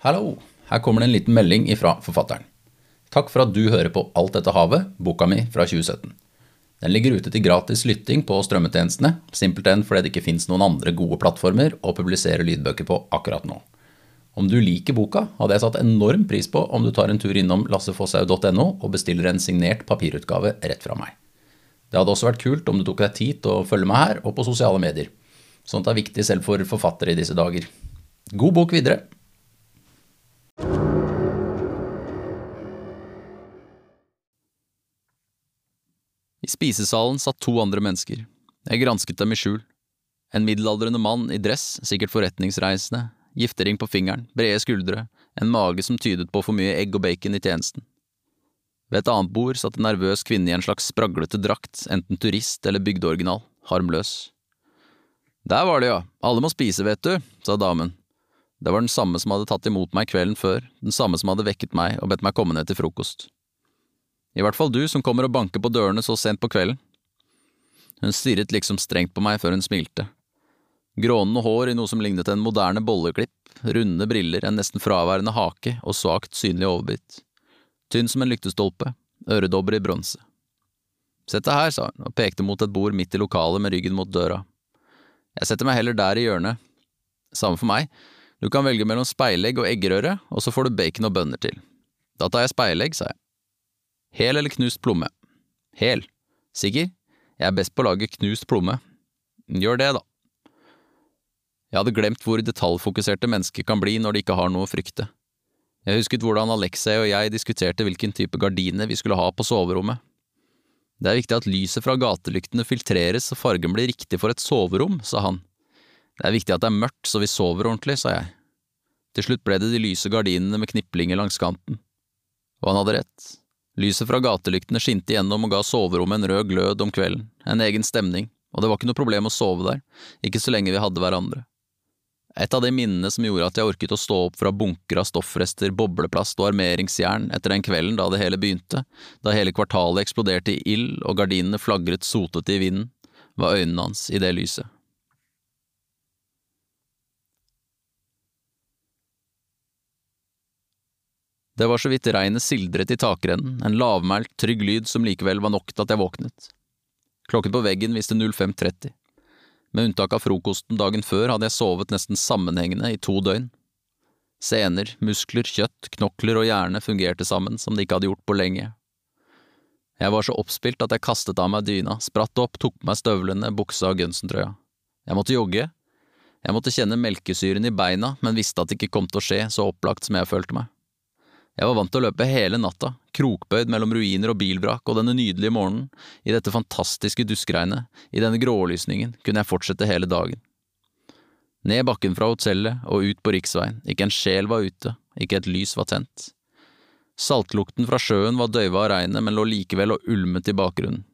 Hallo, her kommer det en liten melding ifra forfatteren. Takk for at du hører på Alt dette havet, boka mi fra 2017. Den ligger ute til gratis lytting på strømmetjenestene, simpelthen fordi det ikke fins noen andre gode plattformer å publisere lydbøker på akkurat nå. Om du liker boka, hadde jeg satt enorm pris på om du tar en tur innom lassefosshaug.no og bestiller en signert papirutgave rett fra meg. Det hadde også vært kult om du tok deg tid til å følge meg her og på sosiale medier. Sånt er viktig selv for forfattere i disse dager. God bok videre! I spisesalen satt to andre mennesker. Jeg gransket dem i skjul. En middelaldrende mann i dress, sikkert forretningsreisende, giftering på fingeren, brede skuldre, en mage som tydet på for mye egg og bacon i tjenesten. Ved et annet bord satt en nervøs kvinne i en slags spraglete drakt, enten turist eller bygdeoriginal, harmløs. Der var det, ja, alle må spise, vet du, sa damen. Det var den samme som hadde tatt imot meg kvelden før, den samme som hadde vekket meg og bedt meg komme ned til frokost. I hvert fall du som kommer og banker på dørene så sent på kvelden. Hun stirret liksom strengt på meg før hun smilte. Grånende hår i noe som lignet en moderne bolleklipp, runde briller, en nesten fraværende hake og svakt synlig overbitt. Tynn som en lyktestolpe, øredobber i bronse. Sett deg her, sa hun og pekte mot et bord midt i lokalet med ryggen mot døra. Jeg setter meg heller der i hjørnet. Samme for meg, du kan velge mellom speilegg og eggerøre, og så får du bacon og bønner til. Da tar jeg speilegg, sa jeg. Hel eller knust plomme? Hel. Sikker? Jeg er best på å lage knust plomme. Gjør det, da. Jeg hadde glemt hvor detaljfokuserte mennesker kan bli når de ikke har noe å frykte. Jeg husket hvordan Alexei og jeg diskuterte hvilken type gardiner vi skulle ha på soverommet. Det er viktig at lyset fra gatelyktene filtreres så fargen blir riktig for et soverom, sa han. Det er viktig at det er mørkt så vi sover ordentlig, sa jeg. Til slutt ble det de lyse gardinene med kniplinger langs kanten. Og han hadde rett. Lyset fra gatelyktene skinte gjennom og ga soverommet en rød glød om kvelden, en egen stemning, og det var ikke noe problem å sove der, ikke så lenge vi hadde hverandre. Et av de minnene som gjorde at jeg orket å stå opp fra bunker av stoffrester, bobleplast og armeringsjern etter den kvelden da det hele begynte, da hele kvartalet eksploderte i ild og gardinene flagret sotete i vinden, var øynene hans i det lyset. Det var så vidt regnet sildret i takrennen, en lavmælt, trygg lyd som likevel var nok til at jeg våknet. Klokken på veggen viste 05.30. Med unntak av frokosten dagen før hadde jeg sovet nesten sammenhengende i to døgn. Sener, muskler, kjøtt, knokler og hjerne fungerte sammen som de ikke hadde gjort på lenge. Jeg var så oppspilt at jeg kastet av meg dyna, spratt opp, tok på meg støvlene, buksa og gunsentrøya. Jeg måtte jogge. Jeg måtte kjenne melkesyren i beina, men visste at det ikke kom til å skje så opplagt som jeg følte meg. Jeg var vant til å løpe hele natta, krokbøyd mellom ruiner og bilvrak, og denne nydelige morgenen, i dette fantastiske duskregnet, i denne grålysningen, kunne jeg fortsette hele dagen. Ned bakken fra hotellet og ut på riksveien, ikke en sjel var ute, ikke et lys var tent. Saltlukten fra sjøen var døyva av regnet, men lå likevel og ulmet i bakgrunnen.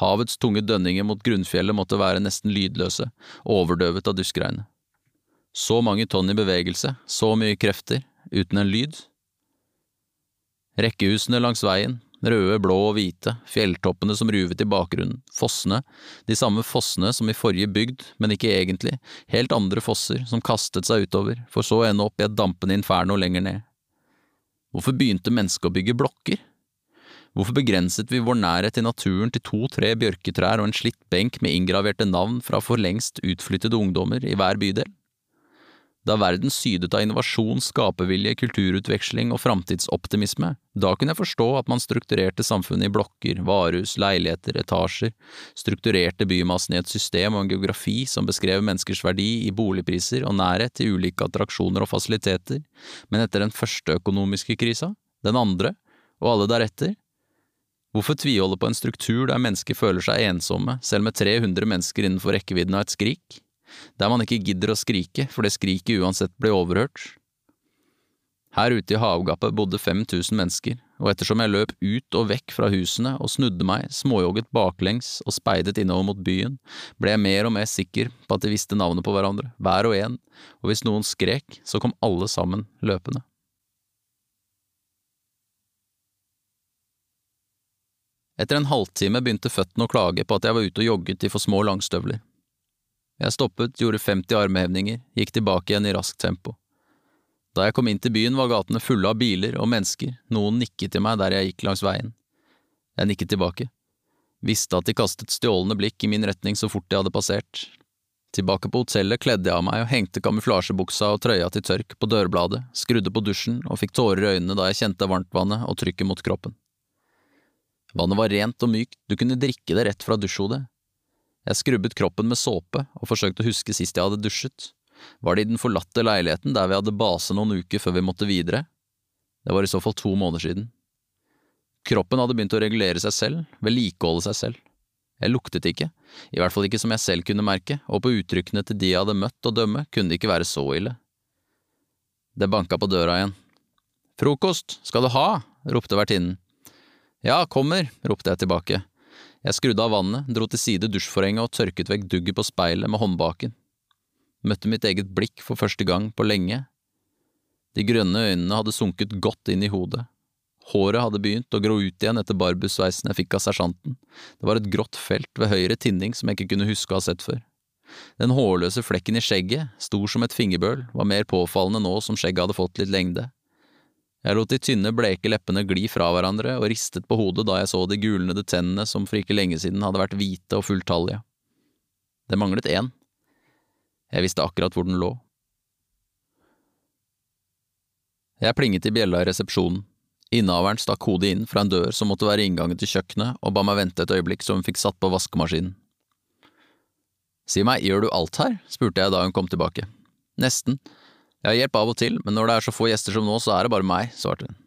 Havets tunge dønninger mot grunnfjellet måtte være nesten lydløse, overdøvet av duskregnet. Så mange tonn i bevegelse, så mye krefter, uten en lyd. Rekkehusene langs veien, røde, blå og hvite, fjelltoppene som ruvet i bakgrunnen, fossene, de samme fossene som i forrige bygd, men ikke egentlig, helt andre fosser som kastet seg utover, for så å ende opp i et dampende inferno lenger ned. Hvorfor begynte mennesket å bygge blokker? Hvorfor begrenset vi vår nærhet til naturen til to–tre bjørketrær og en slitt benk med inngraverte navn fra for lengst utflyttede ungdommer i hver bydel? Da verden sydet av innovasjon, skapervilje, kulturutveksling og framtidsoptimisme, da kunne jeg forstå at man strukturerte samfunnet i blokker, varehus, leiligheter, etasjer, strukturerte bymassen i et system og en geografi som beskrev menneskers verdi i boligpriser og nærhet til ulike attraksjoner og fasiliteter, men etter den første økonomiske krisa, den andre, og alle deretter, Hvorfor tviholde på en struktur der mennesker føler seg ensomme, selv med 300 mennesker innenfor rekkevidden av et skrik? Der man ikke gidder å skrike, for det skriket uansett blir overhørt. Her ute i havgapet bodde 5000 mennesker, og ettersom jeg løp ut og vekk fra husene og snudde meg, småjogget baklengs og speidet innover mot byen, ble jeg mer og mer sikker på at de visste navnet på hverandre, hver og en, og hvis noen skrek, så kom alle sammen løpende. Etter en halvtime begynte føttene å klage på at jeg var ute og jogget i for små langstøvler. Jeg stoppet, gjorde 50 armhevninger, gikk tilbake igjen i raskt tempo. Da jeg kom inn til byen var gatene fulle av biler og mennesker, noen nikket til meg der jeg gikk langs veien. Jeg nikket tilbake. Visste at de kastet stjålne blikk i min retning så fort de hadde passert. Tilbake på hotellet kledde jeg av meg og hengte kamuflasjebuksa og trøya til tørk på dørbladet, skrudde på dusjen og fikk tårer i øynene da jeg kjente varmtvannet og trykket mot kroppen. Vannet var rent og mykt, du kunne drikke det rett fra dusjhodet. Jeg skrubbet kroppen med såpe og forsøkte å huske sist jeg hadde dusjet. Var det i den forlatte leiligheten der vi hadde base noen uker før vi måtte videre? Det var i så fall to måneder siden. Kroppen hadde begynt å regulere seg selv, vedlikeholde seg selv. Jeg luktet ikke, i hvert fall ikke som jeg selv kunne merke, og på uttrykkene til de jeg hadde møtt og dømme, kunne det ikke være så ille. Det banka på døra igjen. Frokost, skal du ha? ropte vertinnen. Ja, kommer, ropte jeg tilbake. Jeg skrudde av vannet, dro til side dusjforhenget og tørket vekk dugget på speilet med håndbaken møtte mitt eget blikk for første gang på lenge. De grønne øynene hadde sunket godt inn i hodet. Håret hadde begynt å gro ut igjen etter barbussveisen jeg fikk av sersjanten, det var et grått felt ved høyre tinning som jeg ikke kunne huske å ha sett før. Den hårløse flekken i skjegget, stor som et fingerbøl, var mer påfallende nå som skjegget hadde fått litt lengde. Jeg lot de tynne, bleke leppene gli fra hverandre og ristet på hodet da jeg så de gulnede tennene som for ikke lenge siden hadde vært hvite og fulltallige. Det manglet én. Jeg visste akkurat hvor den lå. Jeg plinget i bjella i resepsjonen. Innehaveren stakk hodet inn fra en dør som måtte være inngangen til kjøkkenet, og ba meg vente et øyeblikk så hun fikk satt på vaskemaskinen. Si meg, gjør du alt her? spurte jeg da hun kom tilbake. Nesten. Jeg har hjelp av og til, men når det er så få gjester som nå, så er det bare meg, svarte hun.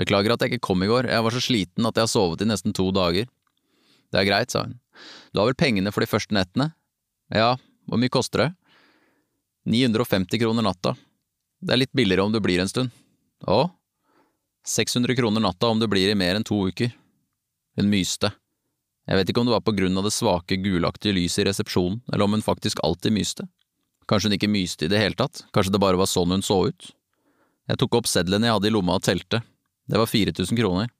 Beklager at jeg ikke kom i går, jeg var så sliten at jeg har sovet i nesten to dager. Det er greit, sa hun. Du har vel pengene for de første nettene? Ja, hvor mye koster det? 950 kroner natta. Det er litt billigere om du blir en stund. Å? 600 kroner natta om du blir i mer enn to uker. Hun myste. Jeg vet ikke om det var på grunn av det svake, gulaktige lyset i resepsjonen, eller om hun faktisk alltid myste. Kanskje hun ikke myste i det hele tatt, kanskje det bare var sånn hun så ut. Jeg tok opp sedlene jeg hadde i lomma og telte. Det var 4000 kroner.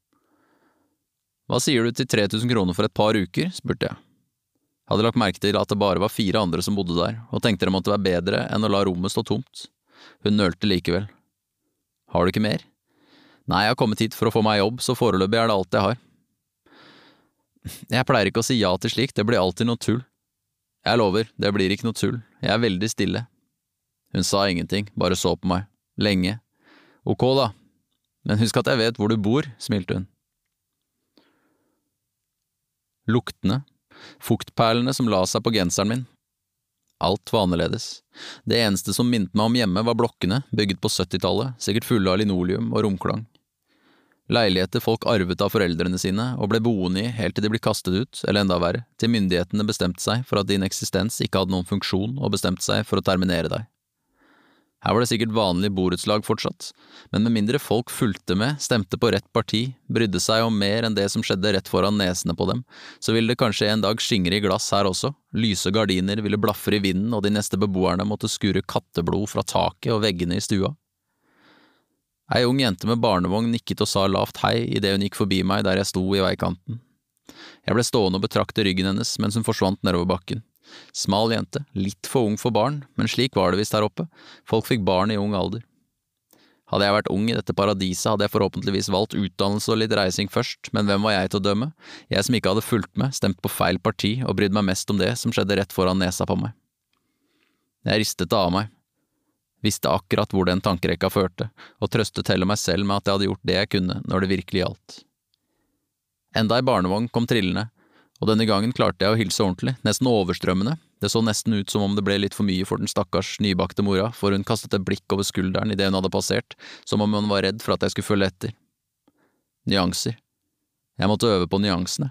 Hva sier du til 3000 kroner for et par uker? spurte jeg Jeg hadde lagt merke til at det bare var fire andre som bodde der, og tenkte det måtte være bedre enn å la rommet stå tomt. Hun nølte likevel. Har du ikke mer? Nei, jeg har kommet hit for å få meg jobb, så foreløpig er det alt jeg har. Jeg pleier ikke å si ja til slikt, det blir alltid noe tull. Jeg lover, det blir ikke noe tull, jeg er veldig stille. Hun sa ingenting, bare så på meg, lenge. Ok da, men husk at jeg vet hvor du bor, smilte hun. Luktene, fuktperlene som la seg på genseren min. Alt var annerledes. Det eneste som minte meg om hjemme, var blokkene, bygget på 70-tallet, sikkert fulle av linoleum og romklang. Leiligheter folk arvet av foreldrene sine og ble boende i helt til de ble kastet ut, eller enda verre, til myndighetene bestemte seg for at din eksistens ikke hadde noen funksjon og bestemte seg for å terminere deg. Her var det sikkert vanlig borettslag fortsatt, men med mindre folk fulgte med, stemte på rett parti, brydde seg om mer enn det som skjedde rett foran nesene på dem, så ville det kanskje en dag skingre i glass her også, lyse gardiner ville blafre i vinden og de neste beboerne måtte skure katteblod fra taket og veggene i stua. Ei ung jente med barnevogn nikket og sa lavt hei idet hun gikk forbi meg der jeg sto i veikanten. Jeg ble stående og betrakte ryggen hennes mens hun forsvant nedover bakken. Smal jente, litt for ung for barn, men slik var det visst her oppe, folk fikk barn i ung alder. Hadde jeg vært ung i dette paradiset, hadde jeg forhåpentligvis valgt utdannelse og litt reising først, men hvem var jeg til å dømme, jeg som ikke hadde fulgt med, stemt på feil parti og brydd meg mest om det som skjedde rett foran nesa på meg. Jeg ristet det av meg, visste akkurat hvor den tankerekka førte, og trøstet heller meg selv med at jeg hadde gjort det jeg kunne når det virkelig gjaldt. Enda ei barnevogn kom trillende, og denne gangen klarte jeg å hilse ordentlig, nesten overstrømmende, det så nesten ut som om det ble litt for mye for den stakkars nybakte mora, for hun kastet et blikk over skulderen idet hun hadde passert, som om hun var redd for at jeg skulle følge etter. Nyanser. Jeg måtte øve på nyansene.